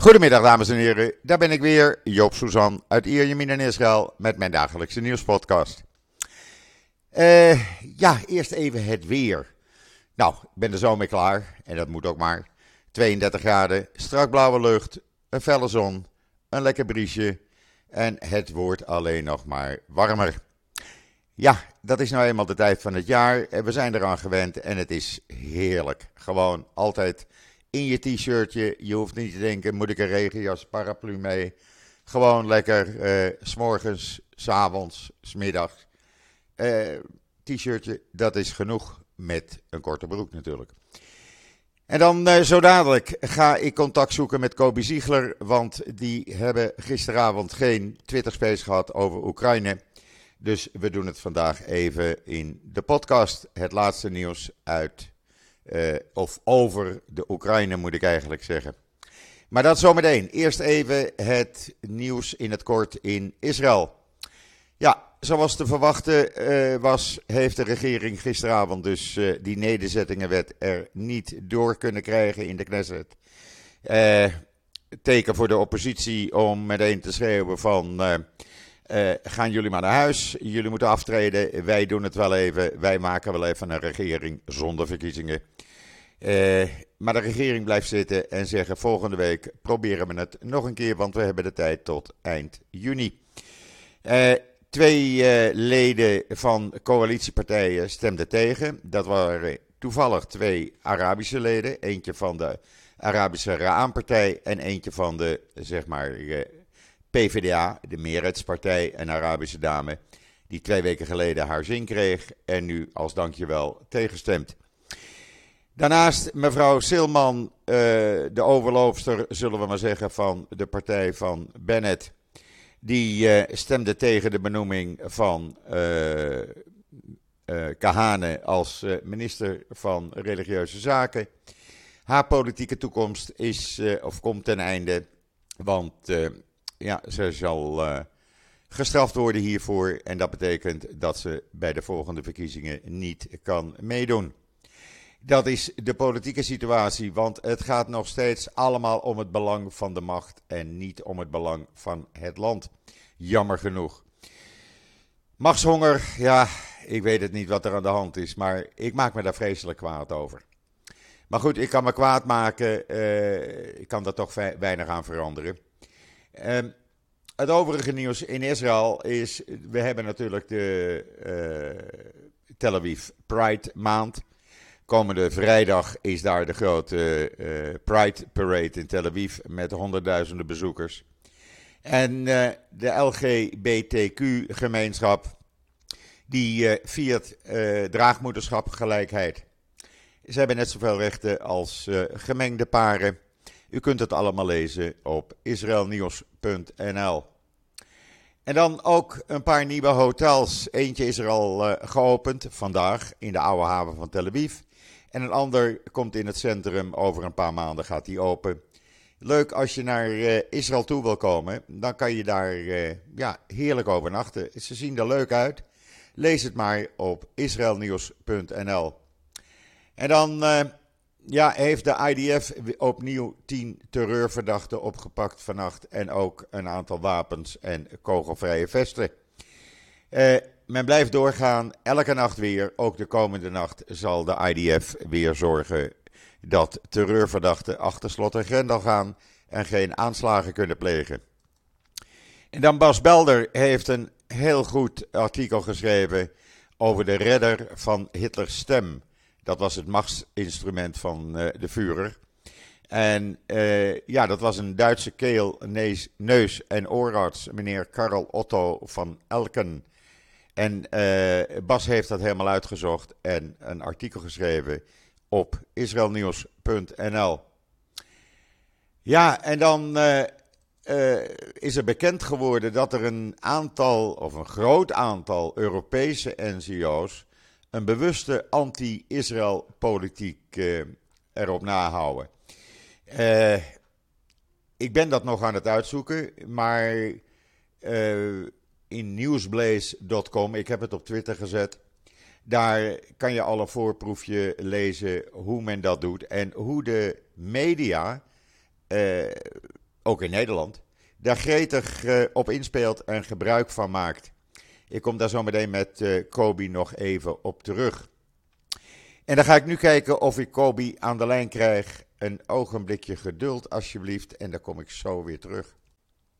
Goedemiddag dames en heren, daar ben ik weer, Joop Suzan uit Ierjemien in Israël met mijn dagelijkse nieuwspodcast. Uh, ja, eerst even het weer. Nou, ik ben er zo mee klaar en dat moet ook maar. 32 graden, strak blauwe lucht, een felle zon, een lekker briesje en het wordt alleen nog maar warmer. Ja, dat is nou eenmaal de tijd van het jaar. We zijn eraan gewend en het is heerlijk. Gewoon altijd in je t-shirtje. Je hoeft niet te denken, moet ik een regenjas, paraplu mee? Gewoon lekker, uh, s'morgens, s'avonds, s'middags. Uh, t-shirtje, dat is genoeg met een korte broek natuurlijk. En dan uh, zo dadelijk ga ik contact zoeken met Kobi Ziegler, want die hebben gisteravond geen Twitter-space gehad over Oekraïne. Dus we doen het vandaag even in de podcast. Het laatste nieuws uit uh, of over de Oekraïne moet ik eigenlijk zeggen. Maar dat zometeen. Eerst even het nieuws in het kort in Israël. Ja, zoals te verwachten uh, was, heeft de regering gisteravond dus uh, die nederzettingenwet er niet door kunnen krijgen in de Knesset. teken voor de oppositie om meteen te schreeuwen van gaan jullie maar naar huis. Jullie moeten aftreden. Wij doen het wel even. Wij maken wel even een regering zonder verkiezingen. Uh, maar de regering blijft zitten en zeggen volgende week proberen we het nog een keer, want we hebben de tijd tot eind juni. Uh, twee leden van coalitiepartijen stemden tegen. Dat waren toevallig twee Arabische leden. Eentje van de Arabische Ra'an-partij en eentje van de, zeg maar, PvdA, de meerheidspartij, een Arabische dame, die twee weken geleden haar zin kreeg en nu als dankjewel tegenstemt. Daarnaast mevrouw Silman, uh, de overloopster, zullen we maar zeggen, van de partij van Bennett. Die uh, stemde tegen de benoeming van uh, Kahane als minister van Religieuze Zaken. Haar politieke toekomst is, of komt ten einde, want ja, ze zal gestraft worden hiervoor. En dat betekent dat ze bij de volgende verkiezingen niet kan meedoen. Dat is de politieke situatie, want het gaat nog steeds allemaal om het belang van de macht en niet om het belang van het land. Jammer genoeg. Machtshonger, ja, ik weet het niet wat er aan de hand is, maar ik maak me daar vreselijk kwaad over. Maar goed, ik kan me kwaad maken, uh, ik kan daar toch weinig aan veranderen. Um, het overige nieuws in Israël is, we hebben natuurlijk de uh, Tel Aviv Pride maand. Komende vrijdag is daar de grote uh, Pride Parade in Tel Aviv met honderdduizenden bezoekers. En uh, de LGBTQ-gemeenschap die viert draagmoederschap gelijkheid. Ze hebben net zoveel rechten als gemengde paren. U kunt het allemaal lezen op israelnieuws.nl. En dan ook een paar nieuwe hotels. Eentje is er al geopend vandaag in de oude haven van Tel Aviv. En een ander komt in het centrum. Over een paar maanden gaat die open. Leuk als je naar uh, Israël toe wil komen. Dan kan je daar uh, ja, heerlijk overnachten. Ze zien er leuk uit. Lees het maar op israelnieuws.nl. En dan ja, heeft de IDF opnieuw tien terreurverdachten opgepakt vannacht. En ook een aantal wapens en kogelvrije vesten. Men blijft doorgaan, elke nacht weer. Ook de komende nacht zal de IDF weer zorgen dat terreurverdachten achter slot en grendel gaan en geen aanslagen kunnen plegen. En dan Bas Belder heeft een heel goed artikel geschreven over de redder van Hitlers stem. Dat was het machtsinstrument van uh, de Führer. En uh, ja, dat was een Duitse keel, neus, neus en oorarts, meneer Karl Otto van Elken. En uh, Bas heeft dat helemaal uitgezocht en een artikel geschreven op israelnieuws.nl. Ja, en dan uh, is er bekend geworden dat er een aantal, of een groot aantal Europese NGO's een bewuste anti-Israël politiek erop nahouden. Ik ben dat nog aan het uitzoeken, maar in nieuwsblaze.com, ik heb het op Twitter gezet, daar kan je al een voorproefje lezen hoe men dat doet en hoe de media ook in Nederland, daar gretig op inspeelt en gebruik van maakt. Ik kom daar zo meteen met Kobi nog even op terug. En dan ga ik nu kijken of ik Kobi aan de lijn krijg. Een ogenblikje geduld, alsjeblieft, en dan kom ik zo weer terug.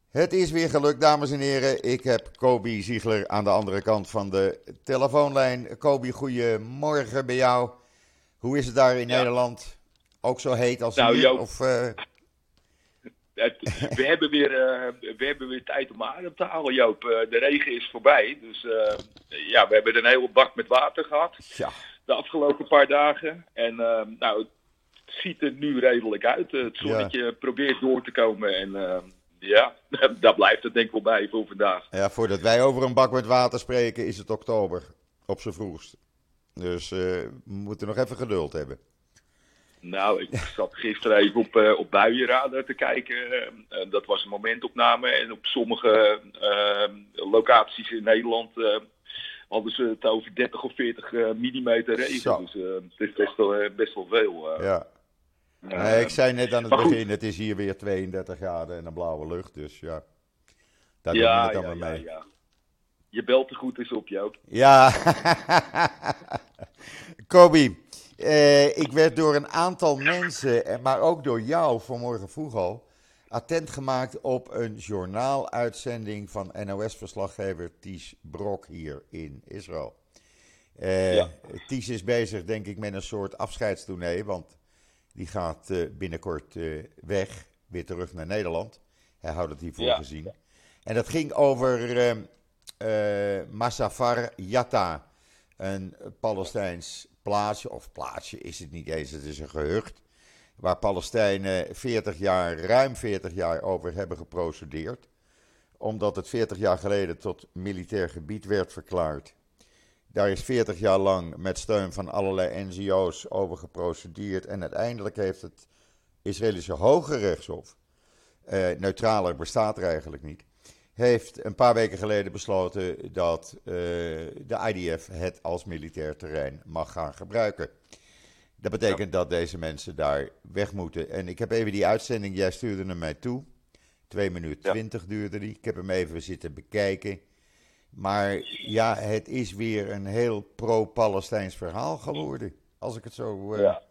Het is weer gelukt, dames en heren. Ik heb Kobi Ziegler aan de andere kant van de telefoonlijn. Kobi, goedemorgen bij jou. Hoe is het daar in Nederland? Ook zo heet als nou, hier? Of, uh... we, hebben weer, uh, we hebben weer tijd om adem te halen, Joop. Uh, de regen is voorbij. Dus ja, we hebben een hele bak met water gehad. Ja. De afgelopen paar dagen. En nou, het ziet er nu redelijk uit. Het zonnetje probeert door te komen. En ja, daar blijft het denk ik wel bij voor vandaag. Ja, voordat wij over een bak met water spreken, is het oktober. Op zijn vroegst. Dus uh, we moeten nog even geduld hebben. Nou, ik zat gisteren even op, uh, op buienradar te kijken. Uh, dat was een momentopname. En op sommige locaties in Nederland hadden ze het over 30 of 40 millimeter regen. Zo. Dus het is best wel, best wel veel. ja. Nee, ik zei net aan het begin, het is hier weer 32 graden en een blauwe lucht. Dus ja, daar doen we het dan ja, mee. Ja, Je belt er goed eens op, Joop. Ja. Kobi, eh, ik werd door een aantal mensen, maar ook door jou vanmorgen vroeg al, attent gemaakt op een journaaluitzending van NOS-verslaggever Ties Brok hier in Israël. Ja. Ties is bezig, denk ik, met een soort afscheidstournee, want die gaat uh, binnenkort uh, weg, weer terug naar Nederland. Hij houdt het hiervoor ja. gezien. En dat ging over uh, Massafar Yatta, een Palestijns plaatsje, of plaatsje is het niet eens, het is een gehucht. Waar Palestijnen 40 jaar, ruim 40 jaar over hebben geprocedeerd. Omdat het 40 jaar geleden tot militair gebied werd verklaard. Daar is 40 jaar lang met steun van allerlei NGO's over geprocedeerd. En uiteindelijk heeft het Israëlische Hoge Rechtshof, eh, neutraler bestaat er eigenlijk niet, heeft een paar weken geleden besloten dat uh, de IDF het als militair terrein mag gaan gebruiken. Dat betekent dat deze mensen daar weg moeten. En ik heb even die uitzending, jij stuurde hem mij toe. 2 minuten 20 duurde die. Ik heb hem even zitten bekijken. Maar ja, het is weer een heel pro-Palestijns verhaal geworden. Als ik het zo, uh, ja.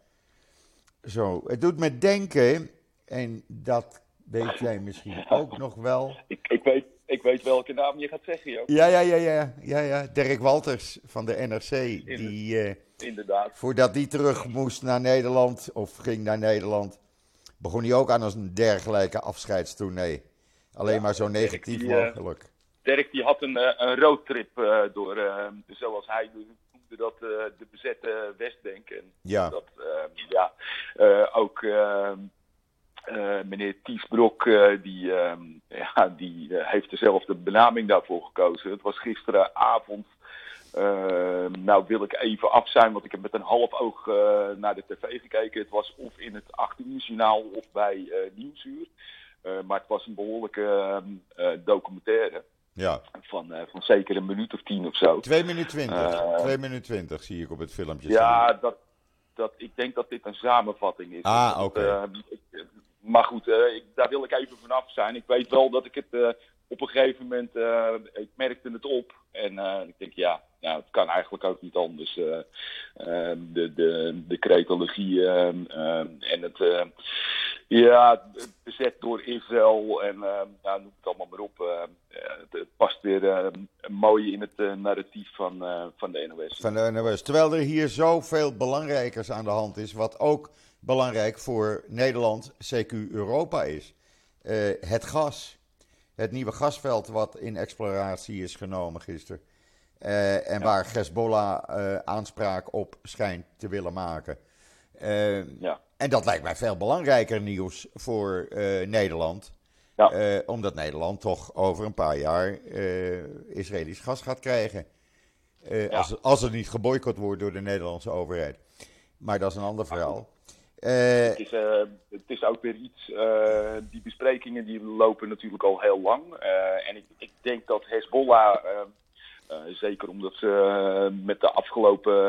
zo. Het doet me denken, en dat weet jij misschien ook nog wel. Ik, ik, weet, ik weet welke naam je gaat zeggen, joh. Ja, ja, ja, ja, ja, ja. Dirk Walters van de NRC. die, uh, inderdaad. Voordat die terug moest naar Nederland, of ging naar Nederland, begon hij ook aan een dergelijke afscheidstournee. Alleen ja, maar zo negatief die, eh, mogelijk. Dirk die had een, eh, een roadtrip uh, door, uh, zoals hij noemde dat, de bezette Westbank. En ja. Dat, ja, ook meneer Tiesbrok, die, ja, die heeft dezelfde benaming daarvoor gekozen. Het was gisteravond. nou wil ik even af zijn, want ik heb met een half oog naar de tv gekeken. Het was of in het 8 uur journaal of bij Nieuwsuur. maar het was een behoorlijke documentaire. Ja. Van, uh, van zeker een minuut of tien of zo. 2 minuten 20. Uh, 2 minuten 20 zie ik op het filmpje. Ja, dat, dat, ik denk dat dit een samenvatting is. Ah, oké. Okay. Uh, maar goed, ik, daar wil ik even vanaf zijn. Ik weet wel dat ik het op een gegeven moment, ik merkte het op. En ik denk, ja, nou, het kan eigenlijk ook niet anders. Uh, de, de, de en het, ja, bezet door Israël en nou, noem het allemaal maar op. Het, het, past weer mooi in het narratief van, van de NOS. Van de NOS. Terwijl er hier zoveel belangrijkers aan de hand is, wat ook belangrijk voor Nederland, CQ Europa is. het gas. Het nieuwe gasveld wat in exploratie is genomen gisteren. Uh, en waar Hezbollah uh, aanspraak op schijnt te willen maken. Uh, ja. En dat lijkt mij veel belangrijker nieuws voor Nederland. Ja. omdat Nederland toch over een paar jaar Israëlisch gas gaat krijgen. Als, als het niet geboycott wordt door de Nederlandse overheid. Maar dat is een ander verhaal. Het is, het, is, ook weer iets, die besprekingen die lopen natuurlijk al heel lang. en ik, ik denk dat Hezbollah zeker omdat ze met de afgelopen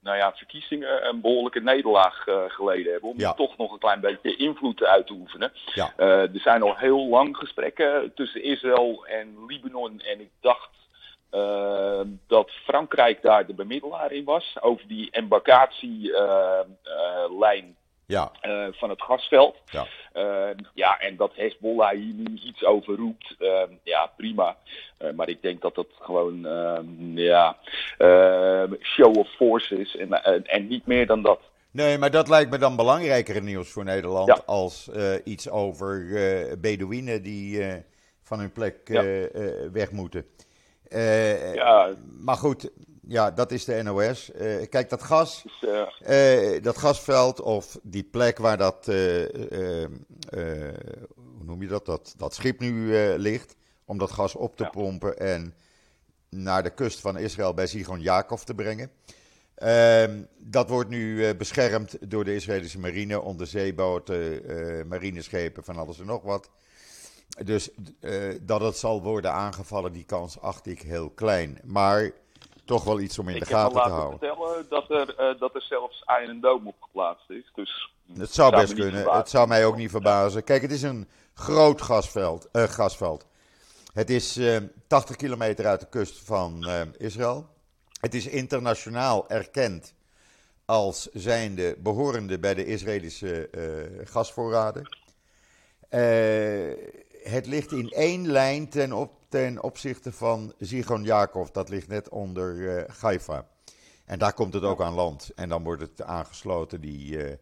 nou ja, verkiezingen een behoorlijke nederlaag geleden hebben. Om Ja. toch nog een klein beetje invloed uit te oefenen. Ja. er zijn al heel lang gesprekken tussen Israël en Libanon. En ik dacht eh, dat Frankrijk daar de bemiddelaar in was. Over die embarkatielijn Ja, eh, van het gasveld. Ja. Eh, ja, en dat Hezbollah hier nu iets over roept, eh, ja, prima. Eh, maar ik denk dat dat gewoon, eh, ja, eh, show of force is en, en, niet meer dan dat. nee, maar dat lijkt me dan belangrijker nieuws voor Nederland Ja. als eh, iets over eh Bedouinen die eh, van hun plek Ja. eh, eh, weg moeten. Eh, Ja, Maar goed, ja, dat is de NOS. Eh, kijk, dat gas, dus, eh, dat gasveld of die plek waar dat, hoe noem je dat, dat, dat schip nu ligt, om dat gas op te Ja. pompen en naar de kust van Israël bij Sigon Jacob te brengen. Ehm, dat wordt nu beschermd door de Israëlische marine, onderzeeboten, marineschepen, van alles en nog wat. Dus eh, dat het zal worden aangevallen, die kans acht ik heel klein. Maar toch wel iets om in ik de heb gaten te laten houden. vertellen dat er, eh, dat er zelfs Iron Dome op geplaatst is. Dus Het zou best kunnen. verbazen. Het zou mij ook niet verbazen. Kijk, het is een groot gasveld. eh, gasveld. Het is eh, 80 kilometer uit de kust van Israël. Het is internationaal erkend als zijnde behorende bij de Israëlische gasvoorraden. Eh, het ligt in één lijn ten, op, ten opzichte van Zigon Jacob. Dat ligt net onder eh Haifa. En daar komt het ook aan land. En dan wordt het aangesloten, die, eh,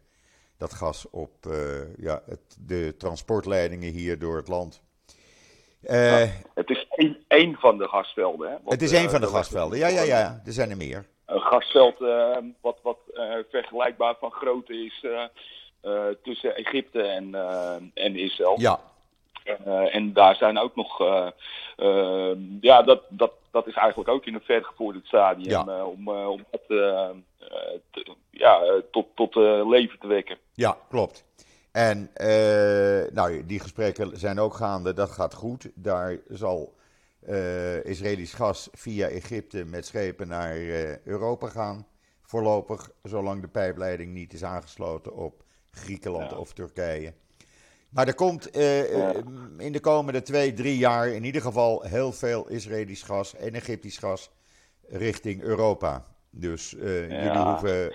dat gas, op eh, ja, het, de transportleidingen hier door het land. Het is één, één van de gasvelden. Hè, wat, het is een van de gasvelden. Ja, ja, ja. Er zijn er meer. Een gasveld wat, wat vergelijkbaar van grootte is tussen Egypte en, en Israël. Ja, Eh, en daar zijn ook nog, eh, eh, ja, dat, dat, dat is eigenlijk ook in een vergevorderd stadium Ja. om, om dat te- ja, tot, tot leven te wekken. ja, klopt. En nou, die gesprekken zijn ook gaande. Dat gaat goed. Daar zal Israëlisch gas via Egypte met schepen naar Europa gaan. Voorlopig, zolang de pijpleiding niet is aangesloten op Griekenland Ja. of Turkije. Maar er komt eh, eh, in de komende twee, drie jaar in ieder geval heel veel Israëlisch gas en Egyptisch gas richting Europa. Dus eh, Ja. jullie hoeven,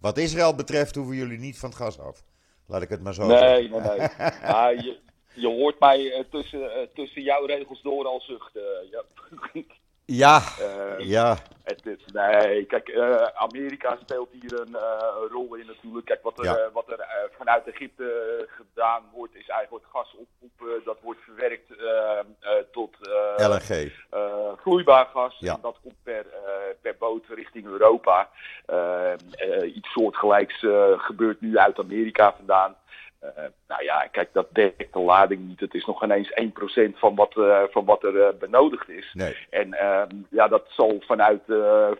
wat Israël betreft, hoeven jullie niet van het gas af. Laat ik het maar zo zeggen. Nee, nee, nee. Maar je, je hoort mij tussen, tussen jouw regels door al zuchten. ja. Ja, Eh, ja, Het is, nee, kijk, eh, Amerika speelt hier een, eh, rol in natuurlijk. Kijk, wat er, Ja. eh, wat er vanuit Egypte gedaan wordt, is eigenlijk gas oproepen. Dat wordt verwerkt eh, eh, tot LNG. vloeibaar gas. Ja. En dat komt per, per boot richting Europa. Eh, eh, iets soortgelijks gebeurt nu uit Amerika vandaan. Eh, nou ja, kijk, dat dekt de lading niet. Het is nog ineens 1% van wat, eh, van wat er eh, benodigd is. Nee. En ehm, ja, dat zal vanuit,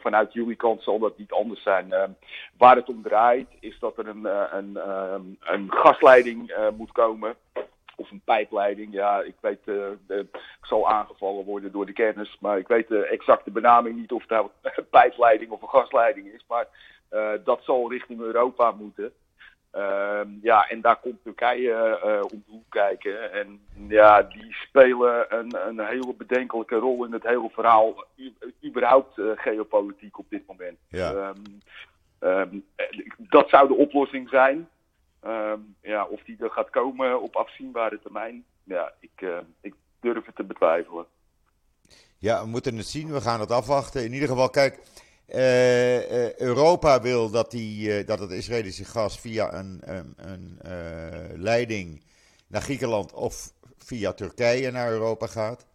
vanuit jullie kant zal dat niet anders zijn. Ehm, waar het om draait is dat er een, eh, een, ehm, een gasleiding moet komen. Of een pijpleiding. Ja, ik weet, ik zal aangevallen worden door de kennis. Maar ik weet de exacte benaming niet of het nou een pijpleiding of een gasleiding is. Maar dat zal richting Europa moeten. Ehm, ja, en daar komt Turkije eh, om de hoek kijken. En ja, die spelen een, een hele bedenkelijke rol in het hele verhaal. Überhaupt eh, geopolitiek op dit moment. Ja. Ehm, ehm, eh, dat zou de oplossing zijn. Ja, of die er gaat komen op afzienbare termijn. Ja, ik, ik durf het te betwijfelen. Ja, we moeten het zien. We gaan het afwachten. In ieder geval, kijk. Eh, eh, Europa wil dat, die, eh, dat het Israëlische gas via een, een, een leiding naar Griekenland of via Turkije naar Europa gaat.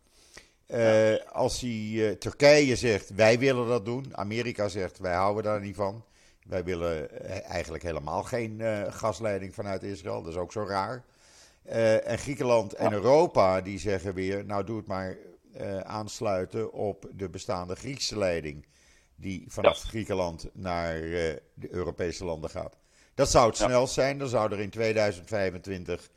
Als die, Turkije zegt wij willen dat doen, Amerika zegt wij houden daar niet van. Wij willen eigenlijk helemaal geen gasleiding vanuit Israël, dat is ook zo raar. En Griekenland en Europa die zeggen weer, nou doe het maar aansluiten op de bestaande Griekse leiding. Die vanaf Griekenland naar eh, de Europese landen gaat. Dat zou het Ja. snelst zijn. Dan zou er in 2025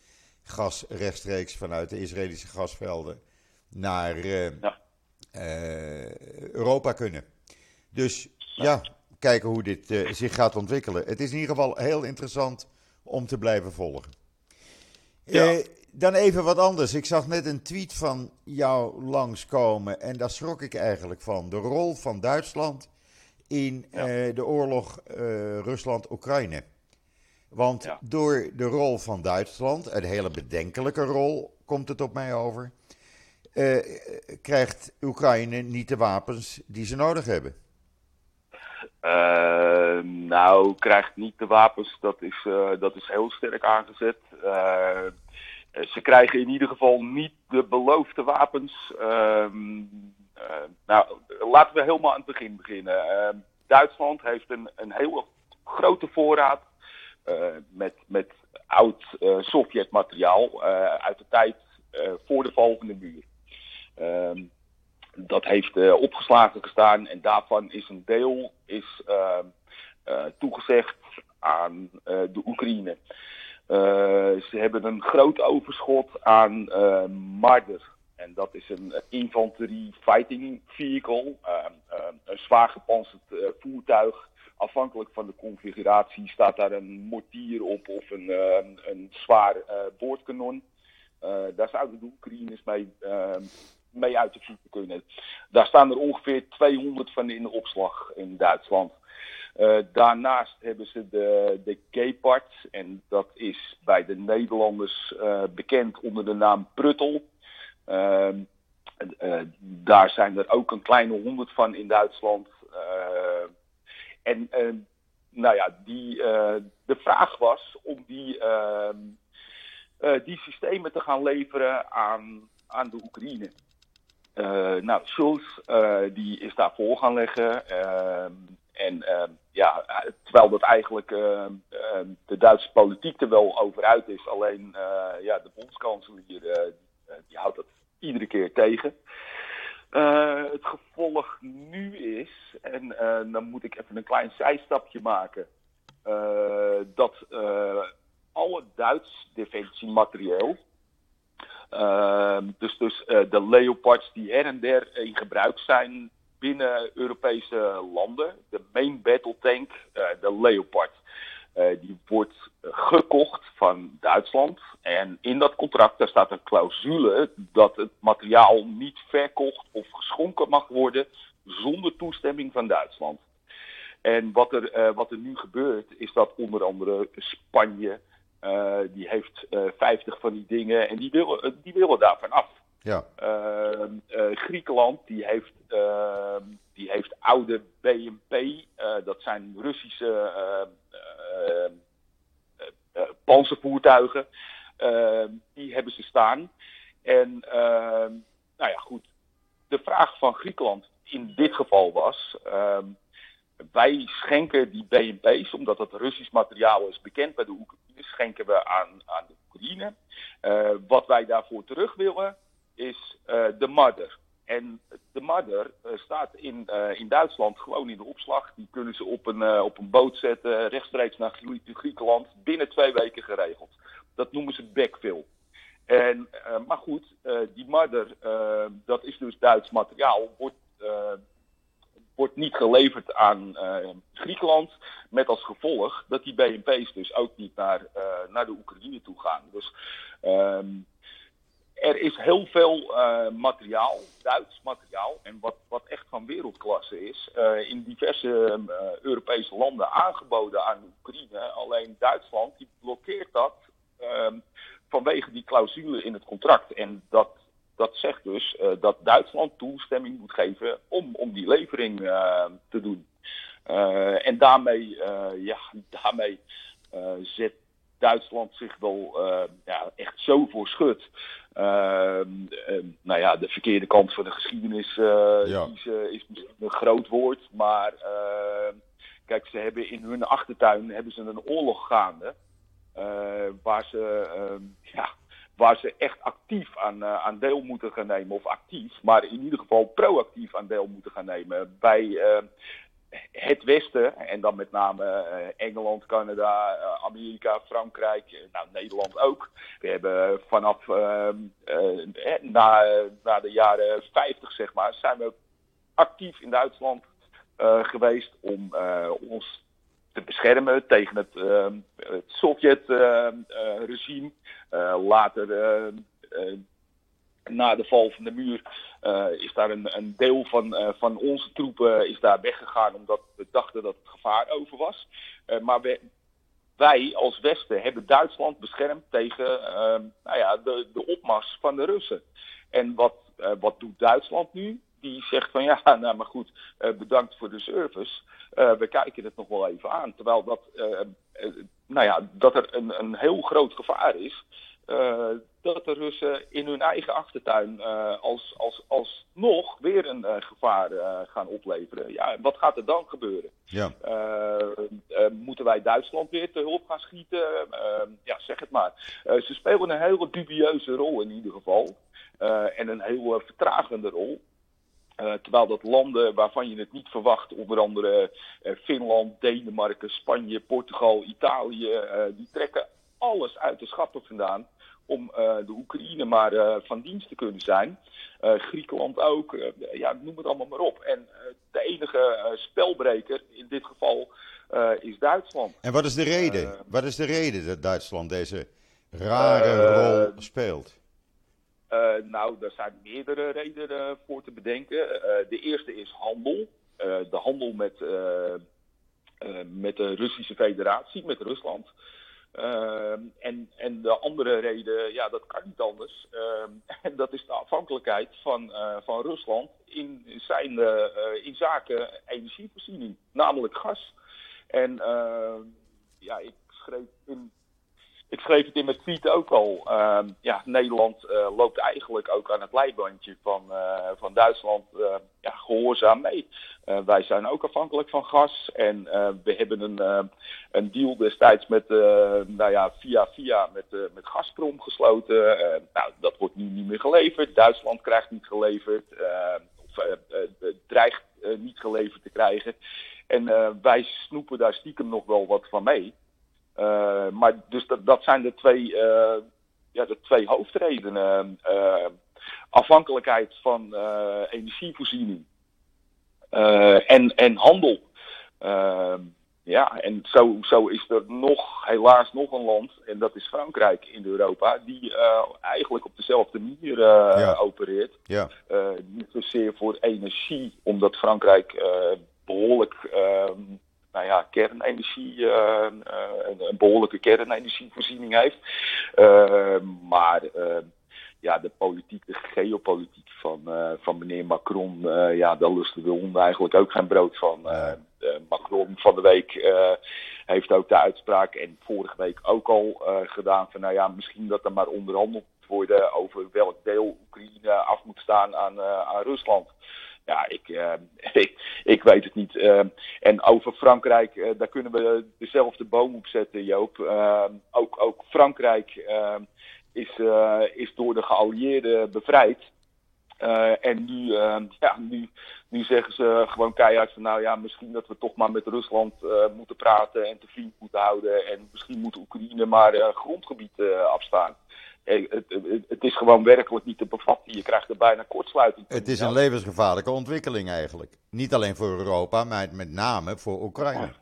gas rechtstreeks vanuit de Israëlische gasvelden naar eh, Ja. Europa kunnen. Dus ja, kijken hoe dit zich gaat ontwikkelen. Het is in ieder geval heel interessant om te blijven volgen. Ja. Dan even wat anders. Ik zag net een tweet van jou langskomen en daar schrok ik eigenlijk van. De rol van Duitsland in eh, de oorlog uh, Rusland-Oekraïne. Want door de rol van Duitsland, een hele bedenkelijke rol komt het op mij over, uh, krijgt Oekraïne niet de wapens die ze nodig hebben. nou, krijgt niet de wapens, dat is, dat is heel sterk aangezet. Eh, ze krijgen in ieder geval niet de beloofde wapens. Ehm, eh, nou, laten we helemaal aan het begin beginnen. Ehm, Duitsland heeft een, een hele grote voorraad eh, met, met oud Sovjet-materiaal uit de tijd voor de val van de muur. Ehm, dat heeft opgeslagen gestaan en daarvan is een deel is, toegezegd aan de Oekraïne. Eh, ze hebben een groot overschot aan Marder. En dat is een infanterie fighting vehicle. Uh, een zwaar gepantserd voertuig. Afhankelijk van de configuratie staat daar een mortier op of een, een zwaar boordkanon. daar zouden de Oekraïners mee, mee uit de voeten kunnen. Daar staan er ongeveer 200 van in de opslag in Duitsland. Daarnaast hebben ze de, de Gepard. En dat is bij de Nederlanders bekend onder de naam Pruttel. Uh, daar zijn er ook een kleine honderd van in Duitsland. en nou ja, die, de vraag was om die, ehm, die systemen te gaan leveren aan, aan de Oekraïne. nou, Schulz die is daarvoor gaan leggen. Ehm, en ehm, ja, terwijl dat eigenlijk ehm, ehm, de Duitse politiek er wel over uit is. Alleen ja, de bondskanselier die houdt dat iedere keer tegen. Uh, het gevolg nu is, en dan moet ik even een klein zijstapje maken, dat alle Duits defensiematerieel, dus, dus de Leopards die her en der in gebruik zijn, binnen Europese landen. De main battle tank, de Leopard. Uh, die wordt gekocht van Duitsland. En in dat contract daar staat een clausule dat het materiaal niet verkocht of geschonken mag worden zonder toestemming van Duitsland. En wat er, uh, wat er nu gebeurt is dat onder andere Spanje, die heeft 50 van die dingen en die willen, die willen daarvan af. Ja. Ehm, eh, Griekenland die heeft, ehm, die heeft oude BMP, uh, eh, dat zijn Russische ehm, eh, panzervoertuigen. die hebben ze staan. En nou ja, goed. De vraag van Griekenland in dit geval was. wij schenken die BMP's, omdat het Russisch materiaal is bekend bij de Oekraïne, schenken we aan, aan de Oekraïne. wat wij daarvoor terug willen, is uh, de Madder. En de Madder uh, staat in, uh, in Duitsland gewoon in de opslag. Die kunnen ze op een, op een boot zetten, rechtstreeks naar Griekenland, binnen twee weken geregeld. Dat noemen ze backfill. En, maar goed, die Madder, dat is dus Duits materiaal, wordt, wordt niet geleverd aan Griekenland. Met als gevolg dat die BNP's dus ook niet naar, naar de Oekraïne toe gaan. Dus ehm, er is heel veel uh, materiaal, Duits materiaal, en wat, wat echt van wereldklasse is, uh, in diverse uh, Europese landen aangeboden aan Oekraïne. Alleen Duitsland die blokkeert dat ehm, vanwege die clausule in het contract. En dat, dat zegt dus dat Duitsland toestemming moet geven om, om die levering te doen. en daarmee, ja, daarmee zet Duitsland zich wel ja, echt zo voor schut. Ehm, ehm, nou ja, de verkeerde kant van de geschiedenis uh, is, uh, is een groot woord. Maar ehm, kijk, ze hebben in hun achtertuin hebben ze een oorlog gaande. Eh, waar, ze, ja, waar ze echt actief aan, aan deel moeten gaan nemen. Of actief, maar in ieder geval proactief aan deel moeten gaan nemen. Bij het Westen, en dan met name Engeland, Canada, Amerika, Frankrijk, nou, Nederland ook. We hebben vanaf ehm, na, de jaren 50, zeg maar, zijn we actief in Duitsland geweest om ons te beschermen tegen het, het Sovjet-regime. later na de val van de muur is daar een, een deel van, uh, van onze troepen is daar weggegaan omdat we dachten dat het gevaar over was. Maar wij als Westen hebben Duitsland beschermd tegen nou ja, de, de opmars van de Russen. En wat, wat doet Duitsland nu? Die zegt van ja, nou maar goed, bedankt voor de service. we kijken het nog wel even aan. Terwijl dat, nou ja, dat er een, een heel groot gevaar is. Uh, dat de Russen in hun eigen achtertuin uh, als, als, als nog weer een uh, gevaar gaan opleveren. Ja, wat gaat er dan gebeuren? Ja. moeten wij Duitsland weer te hulp gaan schieten? ja, zeg het maar. ze spelen een hele dubieuze rol in ieder geval. en een heel vertragende rol. terwijl dat landen waarvan je het niet verwacht, onder andere Finland, Denemarken, Spanje, Portugal, Italië, die trekken alles uit de schappen vandaan om uh, de Oekraïne maar uh, van dienst te kunnen zijn. Uh, Griekenland ook, ja, noem het allemaal maar op. En de enige spelbreker in dit geval is Duitsland. En wat is de reden? wat is de reden dat Duitsland deze rare rol speelt? nou, daar zijn meerdere redenen voor te bedenken. de eerste is handel. de handel met, met de Russische Federatie, met Rusland. Uh, en, en de andere reden, ja, dat kan niet anders. Uh, en dat is de afhankelijkheid van, uh, van Rusland in, zijn, uh, in zaken energievoorziening, namelijk gas. En ehm, ja, ik schreef in ik schreef het in mijn tweet ook al. Uh, ja, Nederland uh, loopt eigenlijk ook aan het leibandje van, uh, van Duitsland uh, ja, gehoorzaam mee. wij zijn ook afhankelijk van gas. En we hebben een, een deal destijds met, nou ja, via via met, met Gazprom gesloten. nou, dat wordt nu niet meer geleverd. Duitsland krijgt niet geleverd. of dreigt niet geleverd te krijgen. En wij snoepen daar stiekem nog wel wat van mee. Uh, maar dus dat, dat zijn de twee, uh, ja, de twee hoofdredenen. Uh, afhankelijkheid van energievoorziening en, en handel. ja, en zo, zo is er nog, helaas nog een land, en dat is Frankrijk in Europa, die eigenlijk op dezelfde manier ja. opereert. Ja. niet zozeer voor energie, omdat Frankrijk behoorlijk nou ja, kernenergie, uh, een behoorlijke kernenergievoorziening heeft. Uh, maar ja, de politiek, de geopolitiek van, van meneer Macron, ja, daar lusten de honden eigenlijk ook geen brood van. Macron van de week heeft ook de uitspraak en vorige week ook al gedaan van nou ja, misschien dat er maar onderhandeld worden over welk deel Oekraïne af moet staan aan, aan Rusland. Ja, ik, uh, ik, ik weet het niet. Uh, en over Frankrijk, uh, daar kunnen we dezelfde boom op zetten, Joop. ook, ook Frankrijk is, is door de geallieerden bevrijd. en nu, ja, nu, nu zeggen ze gewoon keihard van nou ja, misschien dat we toch maar met Rusland moeten praten en te vriend moeten houden. En misschien moet Oekraïne maar grondgebied afstaan het, het, is gewoon werkelijk niet te bevatten. Je krijgt er bijna kortsluiting. Het is een levensgevaarlijke ontwikkeling eigenlijk. Niet alleen voor Europa, maar met name voor Oekraïne.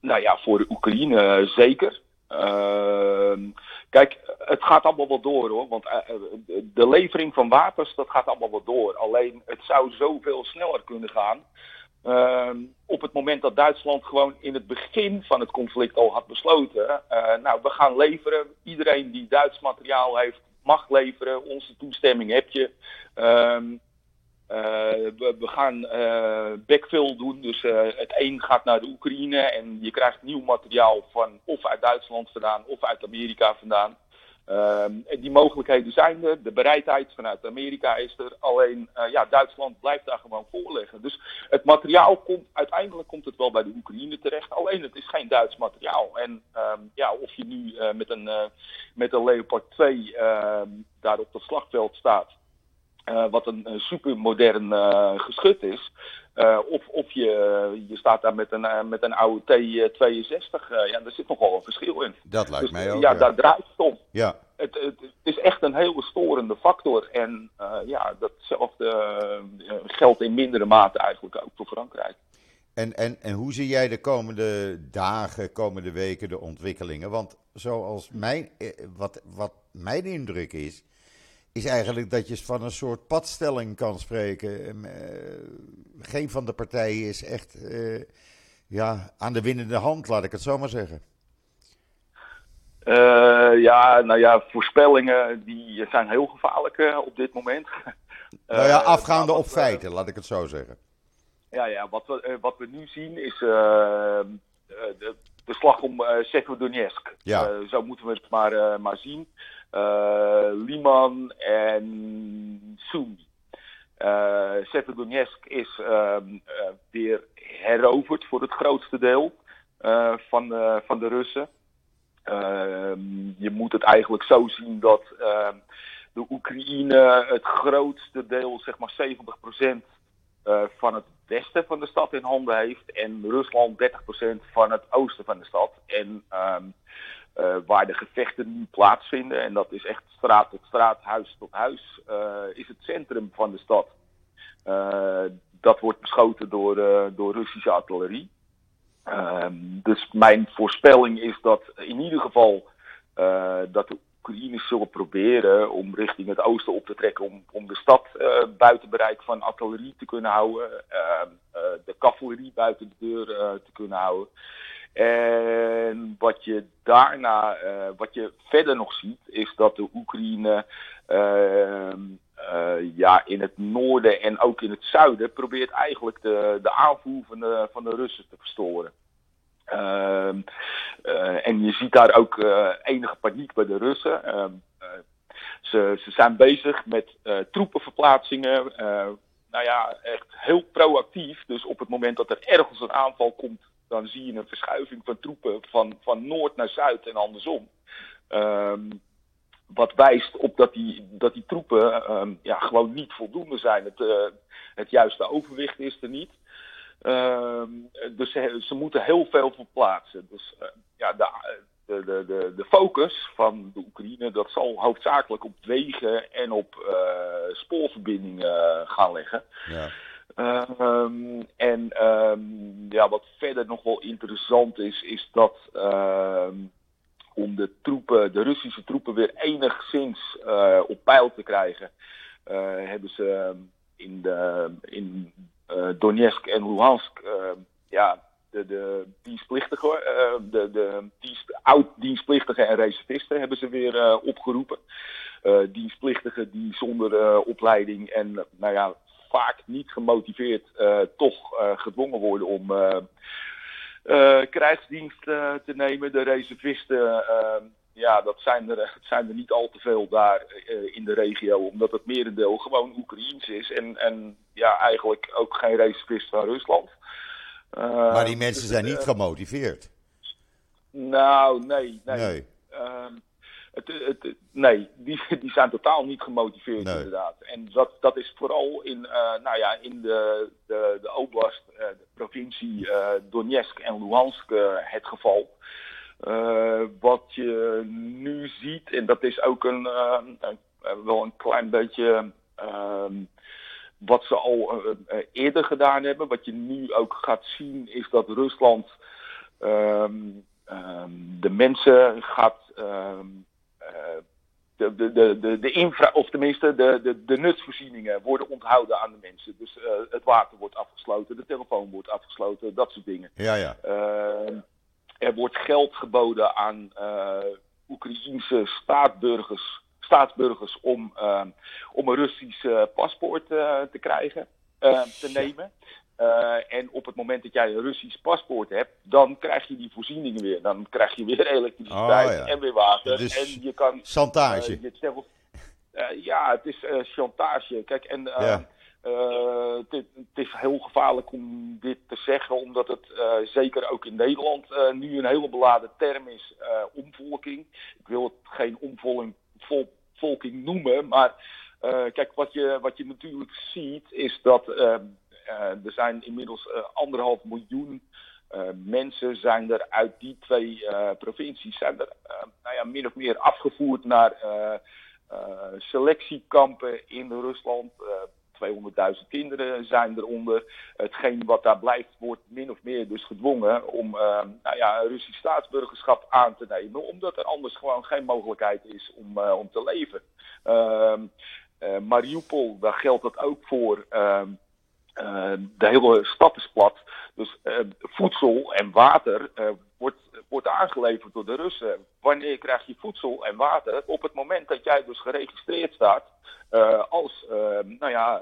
Nou ja, voor de Oekraïne eh, zeker. Uh, kijk, het gaat allemaal wel door hoor. Want uh, de levering van wapens, dat gaat allemaal wel door. Alleen het zou zoveel sneller kunnen gaan. Uh, op het moment dat Duitsland gewoon in het begin van het conflict al had besloten, uh, nou we gaan leveren, iedereen die Duits materiaal heeft mag leveren, onze toestemming heb je. Uh, we, we, gaan uh, backfill doen, dus het een gaat naar de Oekraïne en je krijgt nieuw materiaal van of uit Duitsland vandaan of uit Amerika vandaan. Uh, die mogelijkheden zijn er, de bereidheid vanuit Amerika is er, alleen uh, ja, Duitsland blijft daar gewoon voorleggen. Dus het materiaal komt, uiteindelijk komt het wel bij de Oekraïne terecht, alleen het is geen Duits materiaal. En um, ja, of je nu uh, met, een, met een Leopard 2 ehm, daar op het slagveld staat, wat een, supermodern geschut is. of, of je, je staat daar met een, met een oude T62. ja, daar zit nogal een verschil in. Dat lijkt dus, mij ook. Ja, daar draait het om. Ja. Het, het, het, is echt een hele storende factor. En ja, datzelfde geldt in mindere mate eigenlijk ook voor Frankrijk. En, en, en hoe zie jij de komende dagen, komende weken de ontwikkelingen? Want zoals mijn, eh, wat, wat mijn indruk is, is eigenlijk dat je van een soort padstelling kan spreken. Ehm, eh, geen van de partijen is echt uh, ja, aan de winnende hand, laat ik het zo maar zeggen. Uh, ja, nou ja, voorspellingen die zijn heel gevaarlijk op dit moment. nou ja, afgaande op feiten, laat ik het zo zeggen. Ja, ja wat, we, eh, wat we nu zien is de, de, slag om uh. Ja. zo moeten we het maar, maar zien. Liman en Sumi. Uh, Severodonetsk is ehm, weer heroverd voor het grootste deel van, van de Russen. Ehm, je moet het eigenlijk zo zien dat de Oekraïne het grootste deel, zeg maar 70%, uh, van het westen van de stad in handen heeft en Rusland 30% van het oosten van de stad. En uh, waar de gevechten nu plaatsvinden, en dat is echt straat tot straat, huis tot huis, uh, is het centrum van de stad. dat wordt beschoten door, door Russische artillerie. Um, dus mijn voorspelling is dat in ieder geval dat de Oekraïners zullen proberen om richting het oosten op te trekken om, om de stad uh, buiten bereik van artillerie te kunnen houden, uh, de cavalerie buiten de deur te kunnen houden. En wat je daarna, wat je verder nog ziet, is dat de Oekraïne ehm, ja, in het noorden en ook in het zuiden probeert eigenlijk de, de aanvoer van de, van de Russen te verstoren. Uh, uh, en je ziet daar ook enige paniek bij de Russen. Ehm, eh, ze, ze, zijn bezig met troepenverplaatsingen. nou ja, echt heel proactief. Dus op het moment dat er ergens een aanval komt, dan zie je een verschuiving van troepen van, van noord naar zuid en andersom. Ehm, wat wijst op dat die, dat die troepen um, ja, gewoon niet voldoende zijn. Het, het juiste overwicht is er niet. Ehm, dus ze, ze, moeten heel veel verplaatsen. Dus uh, ja, de, de, de, de, focus van de Oekraïne dat zal hoofdzakelijk op wegen en op uh, spoorverbindingen gaan leggen. Ja. Um, en um, ja, wat verder nog wel interessant is, is dat om de troepen, de Russische troepen weer enigszins uh, op peil te krijgen, uh, hebben ze in, de, in uh, Donetsk en Luhansk, uh, ja, de, de dienstplichtigen, de, de dienst, oud-dienstplichtigen en reservisten hebben ze weer opgeroepen. dienstplichtigen die zonder opleiding en, nou ja, vaak niet gemotiveerd toch gedwongen worden om krijgsdienst te nemen. De reservisten ja, dat zijn er, het zijn er niet al te veel daar uh, in de regio, omdat het merendeel gewoon Oekraïens is en, en ja, eigenlijk ook geen reservist van Rusland. Uh, maar die mensen dus, zijn niet gemotiveerd. Nou, nee, nee. nee. Het, het, nee, die, die zijn totaal niet gemotiveerd nee. inderdaad. En dat, dat is vooral in, nou ja, in de, de, de oblast, de provincie Donetsk en Luhansk het geval. Wat je nu ziet, en dat is ook een, wel een klein beetje uh, wat ze al eerder gedaan hebben. Wat je nu ook gaat zien, is dat Rusland ehm, ehm, de mensen gaat. Ehm, de, de, de, de, infra, of tenminste de, de, de nutsvoorzieningen worden onthouden aan de mensen. Dus het water wordt afgesloten, de telefoon wordt afgesloten, dat soort dingen. Ja, ja er wordt geld geboden aan uh, Oekraïense staatsburgers, staatsburgers om, om een Russisch paspoort te krijgen, te nemen. En op het moment dat jij een Russisch paspoort hebt, dan krijg je die voorzieningen weer. Dan krijg je weer elektriciteit oh, ja. en weer water. Dus en je kan. chantage. ja, het is chantage. Kijk, en. Ja. Het, is heel gevaarlijk om dit te zeggen, omdat het zeker ook in Nederland nu een hele beladen term is, omvolking. Ik wil het geen omvolking noemen, maar kijk, wat je, wat je natuurlijk ziet is dat er zijn inmiddels anderhalf miljoen mensen zijn er uit die twee provincies zijn er, nou ja, min of meer afgevoerd naar selectiekampen in Rusland. 200.000 kinderen zijn eronder. Hetgeen wat daar blijft, wordt min of meer dus gedwongen om nou ja, Russisch staatsburgerschap aan te nemen. Omdat er anders gewoon geen mogelijkheid is om, om te leven. Uh, Mariupol, daar geldt dat ook voor. Ehm, de hele stad is plat. Dus voedsel en water wordt, wordt aangeleverd door de Russen. Wanneer krijg je voedsel en water? Op het moment dat jij dus geregistreerd staat als nou ja,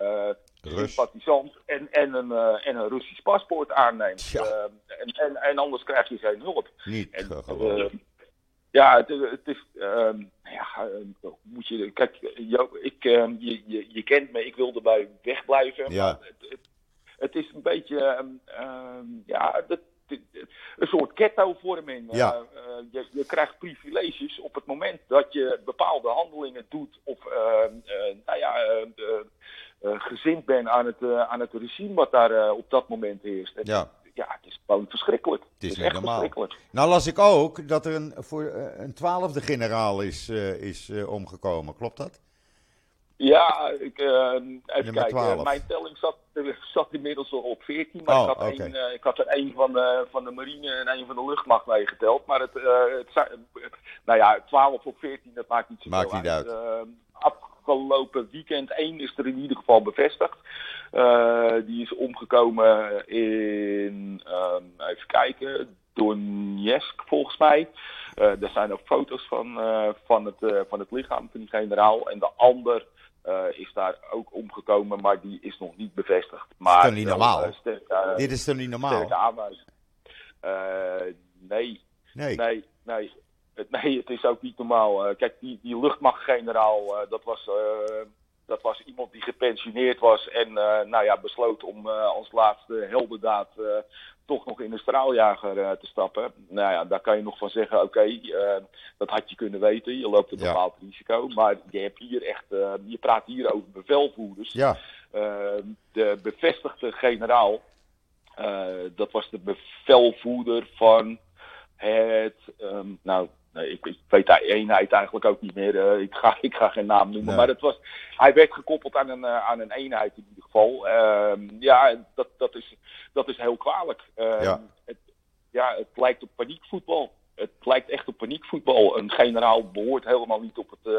sympathisant en, en, een, en een Russisch paspoort aanneemt. Ja. en, en, en, anders krijg je geen hulp. Niet en, ja, het, het is. Ehm, ja, moet je. Kijk, jou, ik, ehm, je, je, je kent me, ik wil erbij wegblijven. Ja. Het, het, het, is een beetje. ja, dat, een soort ghetto-vorming. Ja. Uh, je, je, krijgt privileges op het moment dat je bepaalde handelingen doet of uh, nou ja, gezind bent aan het, aan het regime wat daar op dat moment heerst. ja. Ja, het is gewoon verschrikkelijk. Het is, het is echt verschrikkelijk. Nou las ik ook dat er een, voor, een twaalfde generaal is, is omgekomen, klopt dat? Ja, ik, uh, even kijken. Mijn telling zat, zat inmiddels al op 14. Maar oh, ik, had okay. een, uh, ik had er één van de, van de marine en één van de luchtmacht meegeteld. Maar het, uh, het, nou ja, 12 op 14, dat maakt niet zoveel maakt niet uit. uit. Afgelopen weekend één is er in ieder geval bevestigd. die is omgekomen in, even kijken, Donetsk volgens mij. Uh, er zijn ook foto's van, uh, van, het, uh, van het lichaam van die generaal. En de ander is daar ook omgekomen, maar die is nog niet bevestigd. Maar, is toch niet normaal? Dit is toch niet normaal? nee. Nee. Nee, nee. Het, nee, het is ook niet normaal. kijk, die, die luchtmachtgeneraal, dat was dat was iemand die gepensioneerd was en uh, nou ja, besloot om uh, als laatste heldendaad uh, toch nog in de straaljager te stappen. Nou ja, daar kan je nog van zeggen, oké, okay, dat had je kunnen weten. Je loopt een ja. bepaald risico. Maar je hebt hier echt, je praat hier over bevelvoerders. Ja. de bevestigde generaal, dat was de bevelvoerder van het, um, nou Nee, ik, ik, weet de eenheid eigenlijk ook niet meer. Uh, ik, ga, ik ga geen naam noemen. Nee. Maar het was, hij werd gekoppeld aan een, uh, aan een eenheid in ieder geval. Uh, ja, dat, dat, is, dat is heel kwalijk. Ja. Het, ja, het lijkt op paniekvoetbal. Het lijkt echt op paniekvoetbal. Een generaal behoort helemaal niet op het,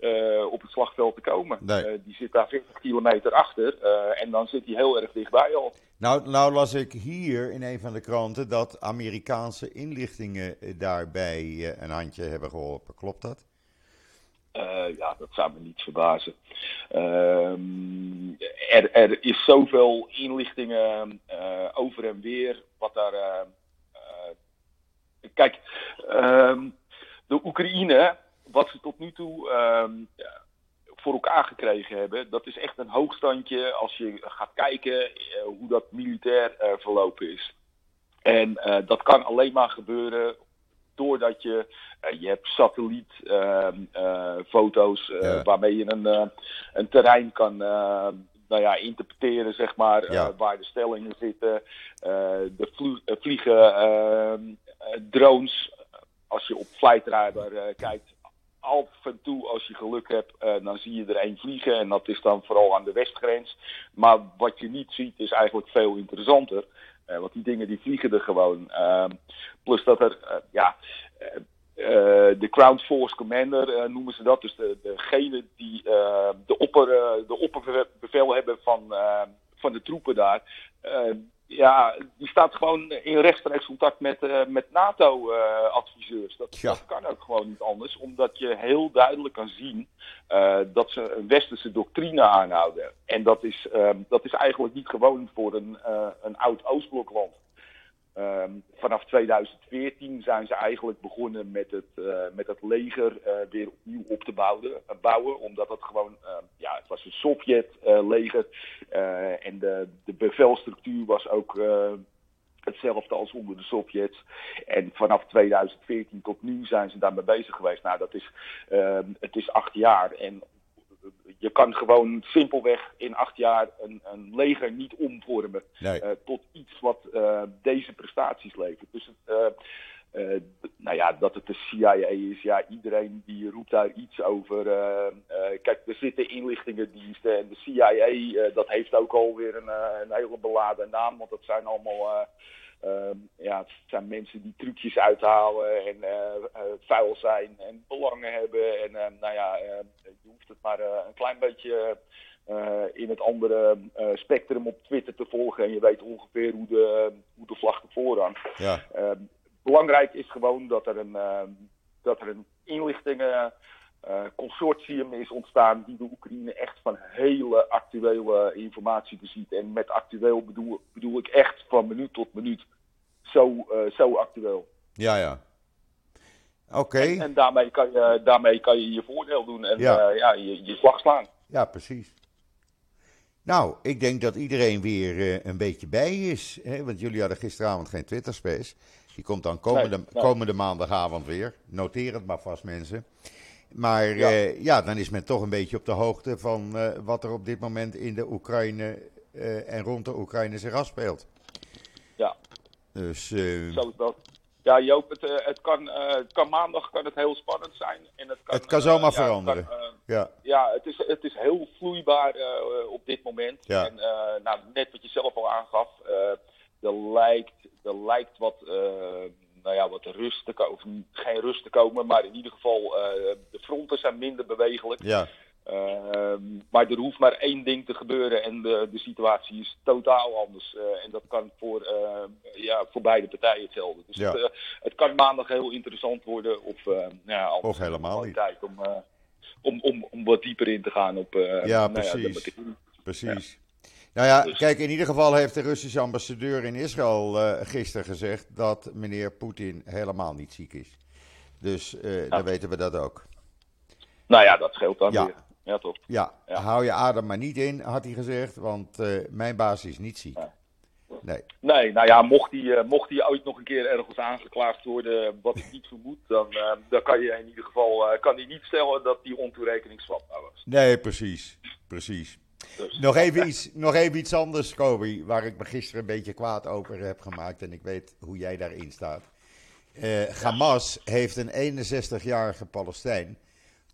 uh, op het slagveld te komen. Nee. Uh, die zit daar 40 kilometer achter uh, en dan zit hij heel erg dichtbij al. Nou, nou las ik hier in een van de kranten dat Amerikaanse inlichtingen daarbij een handje hebben geholpen. Klopt dat? ja, dat zou me niet verbazen. Ehm, er, er, is zoveel inlichtingen over en weer wat daar. kijk, ehm, de Oekraïne wat ze tot nu toe um, voor elkaar gekregen hebben, dat is echt een hoogstandje als je gaat kijken uh, hoe dat militair uh, verlopen is. En uh, dat kan alleen maar gebeuren doordat je, je hebt satellietfoto's ja. waarmee je een, een terrein kan nou ja, interpreteren, zeg maar, ja. waar de stellingen zitten. de vlo- vliegen ehm, drones, als je op Flightradar kijkt, af en toe, als je geluk hebt, uh, dan zie je er één vliegen. En dat is dan vooral aan de westgrens. Maar wat je niet ziet, is eigenlijk veel interessanter. Uh, want die dingen die vliegen er gewoon. Uh, plus dat er, ja. de Ground Force Commander noemen ze dat. Dus de, degene die de, opper, de opperbevel hebben van, van de troepen daar ja, die staat gewoon in rechtstreeks contact met, uh, met NATO-adviseurs. Uh, dat, ja. dat, kan ook gewoon niet anders, omdat je heel duidelijk kan zien uh, dat ze een westerse doctrine aanhouden. En dat is, dat is eigenlijk niet gewoon voor een, een oud Oostblokland. Um, vanaf 2014 zijn ze eigenlijk begonnen met het, uh, met het leger uh, weer opnieuw op te bouwen, uh, bouwen omdat het gewoon, ja, het was een Sovjet-leger en de, de bevelstructuur was ook hetzelfde als onder de Sovjets. En vanaf 2014 tot nu zijn ze daarmee bezig geweest. Nou, dat is, het is acht jaar en je kan gewoon simpelweg in acht jaar een, een leger niet omvormen Nee. eh, tot iets wat eh, deze prestaties levert. Dus het, eh, nou ja, dat het de CIA is, ja, iedereen die roept daar iets over. kijk, er zitten inlichtingendiensten en de CIA, dat heeft ook alweer een, een hele beladen naam, want dat zijn allemaal. Eh, Ehm, ja, het zijn mensen die trucjes uithalen en eh, eh, vuil zijn en belangen hebben. En eh, nou ja, je hoeft het maar een klein beetje in het andere spectrum op Twitter te volgen. En je weet ongeveer hoe de, hoe de vlag ervoor hangt. Ja. Ehm, belangrijk is gewoon dat er een, ehm, dat er een inlichtingen. Eh, consortium is ontstaan die de Oekraïne echt van hele actuele informatie beziet. En met actueel bedoel, bedoel ik echt van minuut tot minuut zo, eh, zo actueel. Ja, ja. Oké. En, en daarmee, kan je, daarmee kan je je voordeel doen en Ja. ja. ja, je, je slag slaan. Ja, precies. Nou, ik denk dat iedereen weer eh, een beetje bij is. Hè? Want jullie hadden gisteravond geen Twitter-space. Die komt dan komende, Nee, nee. komende maandagavond weer. Noteer het maar vast, mensen. Maar Ja. ja. ja, dan is men toch een beetje op de hoogte van eh, wat er op dit moment in de Oekraïne eh, en rond de Oekraïne zich afspeelt. Ja. Dus eh, Zo dat. Ja, Joop, het, eh, het, kan, eh, het kan maandag kan het heel spannend zijn. En het kan, Het kan eh, zomaar ja, het veranderen. kan, eh, ja, ja, het is, het is heel vloeibaar eh, op dit moment. Ja. En eh, nou, net wat je zelf al aangaf, eh, er, lijkt, er lijkt wat, eh, nou ja, wat rust te komen. Of geen rust te komen, maar in ieder geval, eh, de fronten zijn minder bewegelijk. ja, Ehm, maar er hoeft maar één ding te gebeuren en de, de situatie is totaal anders. Eh, en dat kan voor, eh, ja, voor beide partijen hetzelfde. Dus Ja. het, het kan maandag heel interessant worden of, nou ja, Of helemaal niet. tijd om, om, om, om wat dieper in te gaan op Ja, nou de precies. materie. precies. Nou ja, Dus- kijk, in ieder geval heeft de Russische ambassadeur in Israël eh, gisteren gezegd dat meneer Poetin helemaal niet ziek is. Dus eh, dan weten we dat ook. Nou ja, dat scheelt dan Ja. weer. Ja, toch? Ja, Ja. hou je adem maar niet in, had hij gezegd, want eh, mijn baas is niet ziek. Nee, Nee, nou ja, mocht hij mocht die ooit nog een keer ergens aangeklaagd worden, wat ik niet vermoed, dan, dan kan je in ieder geval kan hij niet stellen dat die ontoerekeningsvatbaar was. nee, precies, precies. Dus, Nog even, iets, nog even iets anders, Kobi, waar ik me gisteren een beetje kwaad over heb gemaakt en ik weet hoe jij daarin staat. Eh, Hamas heeft een 61-jarige Palestijn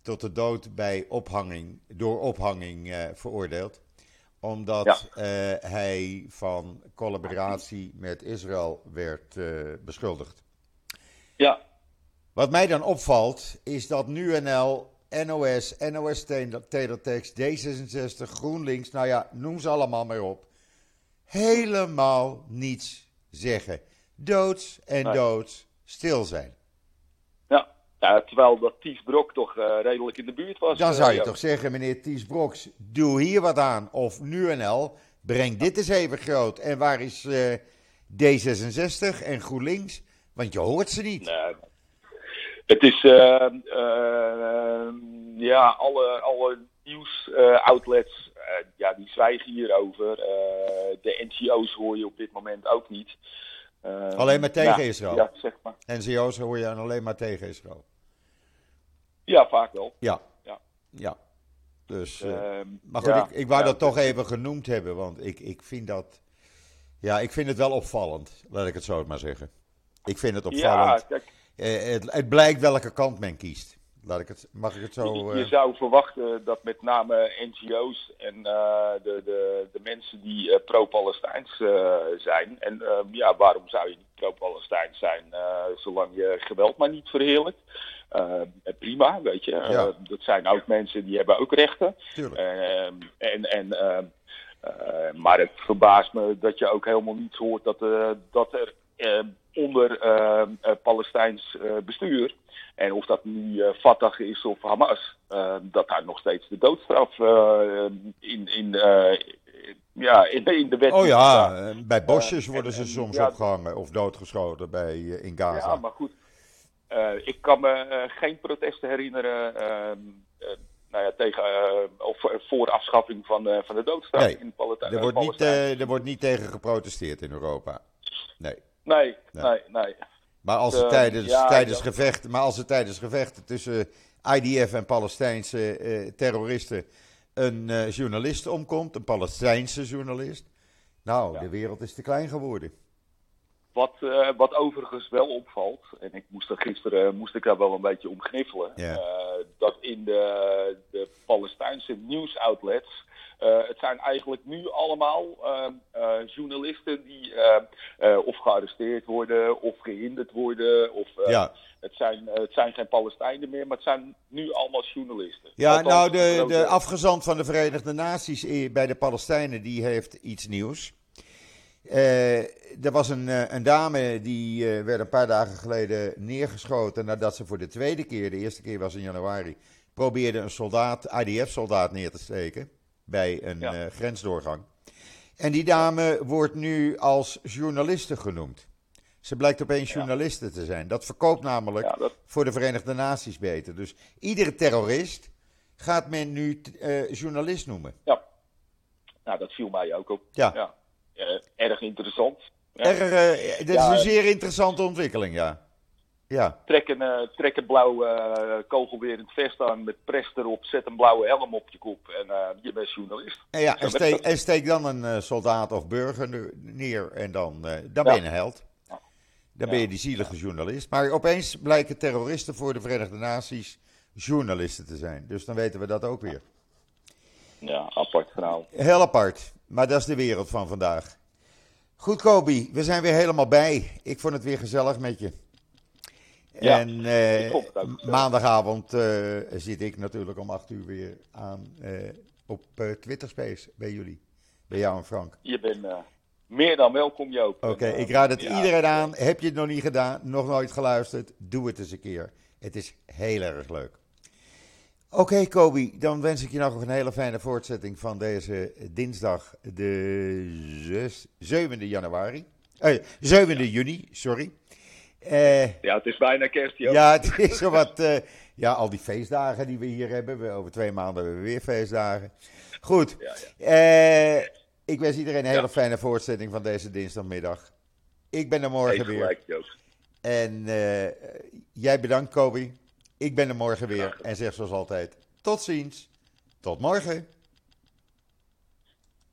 tot de dood bij ophanging, door ophanging eh, veroordeeld. Omdat eh, hij van collaboratie met Israël werd beschuldigd. ja, Wat mij dan opvalt, is dat NuNL, NOS, NOS Teletext, D66, GroenLinks, nou ja, noem ze allemaal maar op, helemaal niets zeggen. Doods en Nee. doods stil zijn. ja. ja, terwijl dat Ties Brok toch eh, redelijk in de buurt was. Dan eh, zou je ja. toch zeggen, meneer Ties Broks, doe hier wat aan. Of NuNL, breng dit eens even groot. En waar is eh, D66 en GroenLinks? Want je hoort ze niet. Nee. Het is, eh, eh, ja, alle, alle nieuws-outlets, eh, ja, die zwijgen hierover. De NGO's hoor je op dit moment ook niet. Alleen maar tegen ja, Israël. Ja, zeg maar. NCO's hoor je alleen maar tegen Israël. Ja, vaak wel. Ja. Ja. Ja. Dus, Ehm, maar goed, ja, ik, ik wou ja, dat toch even genoemd hebben, want ik, ik vind dat... Ja, ik vind het wel opvallend, laat ik het zo maar zeggen. Ik vind het Ja, opvallend. kijk, Eh, het, het blijkt welke kant men kiest. Laat ik het, mag ik het zo... je, eh, je zou verwachten dat met name NGO's en eh, de, de, de mensen die eh, pro-Palestijns eh, zijn. En ehm, ja, waarom zou je niet pro-Palestijns zijn eh, zolang je geweld maar niet verheerlijkt? Eh, prima, weet je. Ja. Eh, dat zijn ook mensen die hebben ook rechten. tuurlijk. Ehm, en, en, ehm, eh, maar het verbaast me dat je ook helemaal niets hoort dat, eh, dat er onder ehm, eh, Palestijns eh, bestuur, en of dat nu eh, Fatah is of Hamas, ehm, dat daar nog steeds de doodstraf in, in, ja, in, de wet Oh ja, bij bosjes en- worden ze soms ja. opgehangen of doodgeschoten bij, in Gaza. Ja, maar goed. Ik kan me geen protesten herinneren ehm, eh, nou ja, tegen, of voor afschaffing van, van de doodstraf Nee, in Palestijn. er, wordt niet, er wordt niet tegen geprotesteerd in Europa. Nee. Nee, Nee. nee, nee. Maar als er Eh, tijdens, ja, tijdens, ja. gevechten, maar als er tijdens gevechten tussen IDF en Palestijnse eh, terroristen een uh, journalist omkomt, een Palestijnse journalist. Nou, Ja. de wereld is te klein geworden. Wat, eh, wat overigens wel opvalt, en ik moest er gisteren eh, moest ik daar wel een beetje om gniffelen, eh, dat in de, de Palestijnse nieuwsoutlets, eh, het zijn eigenlijk nu allemaal eh, eh, journalisten die eh, of gearresteerd worden of gehinderd worden. Of, ja, het, zijn, het zijn geen Palestijnen meer, maar het zijn nu allemaal journalisten. ja Althans, nou, de, de afgezant van de Verenigde Naties bij de Palestijnen, die heeft iets nieuws. Er was een, een dame die werd een paar dagen geleden neergeschoten nadat ze voor de tweede keer, de eerste keer was in januari, probeerde een soldaat, IDF-soldaat neer te steken bij een Ja. eh, grensdoorgang. En die dame wordt nu als journaliste genoemd. Ze blijkt opeens journaliste te zijn. Dat verkoopt namelijk dat, voor de Verenigde Naties beter. Dus iedere terrorist gaat men nu eh, journalist noemen. ja. Nou, dat viel mij ook op. Ja. Eh, erg interessant. Ja. Er, dat is Ja. een zeer interessante ontwikkeling, ja. Ja, Trek een, eh, trek een blauw eh, kogelwerend vest aan met pres erop. Zet een blauwe helm op je kop en eh, je bent journalist. en, ja, en, steek, en dan een soldaat of burger ne- neer en dan, dan ben je een held. Dan ben je die zielige journalist. Maar opeens blijken terroristen voor de Verenigde Naties journalisten te zijn. Dus dan weten we dat ook weer. Ja, apart verhaal. Heel apart, maar dat is de wereld van vandaag. Goed, Kobi, we zijn weer helemaal bij. Ik vond het weer gezellig met je. Ja, en eh, maandagavond eh, zit ik natuurlijk om 8 uur weer aan eh, op Twitter Space bij jullie. Bij jou en Frank. Je bent meer dan welkom, Joop. Oké, ik raad het ja, iedereen aan. Heb je het nog niet gedaan, nog nooit geluisterd? Doe het eens een keer. Het is heel erg leuk. Oké, Kobi, dan wens ik je nog een hele fijne voortzetting van deze dinsdag, de zes- 7e januari. Eh, 7e juni, sorry. Eh, Ja, het is bijna kerst, ja, het is zo wat. eh, ja, al die feestdagen die we hier hebben. We, over twee maanden hebben we weer feestdagen. Goed. Ja, Eh, ik wens iedereen een hele Ja. fijne voortzetting van deze dinsdagmiddag. Ik ben er morgen weer. Joop. En jij bedankt, Kobi. Ik ben er morgen weer. En zeg zoals altijd: tot ziens. Tot morgen.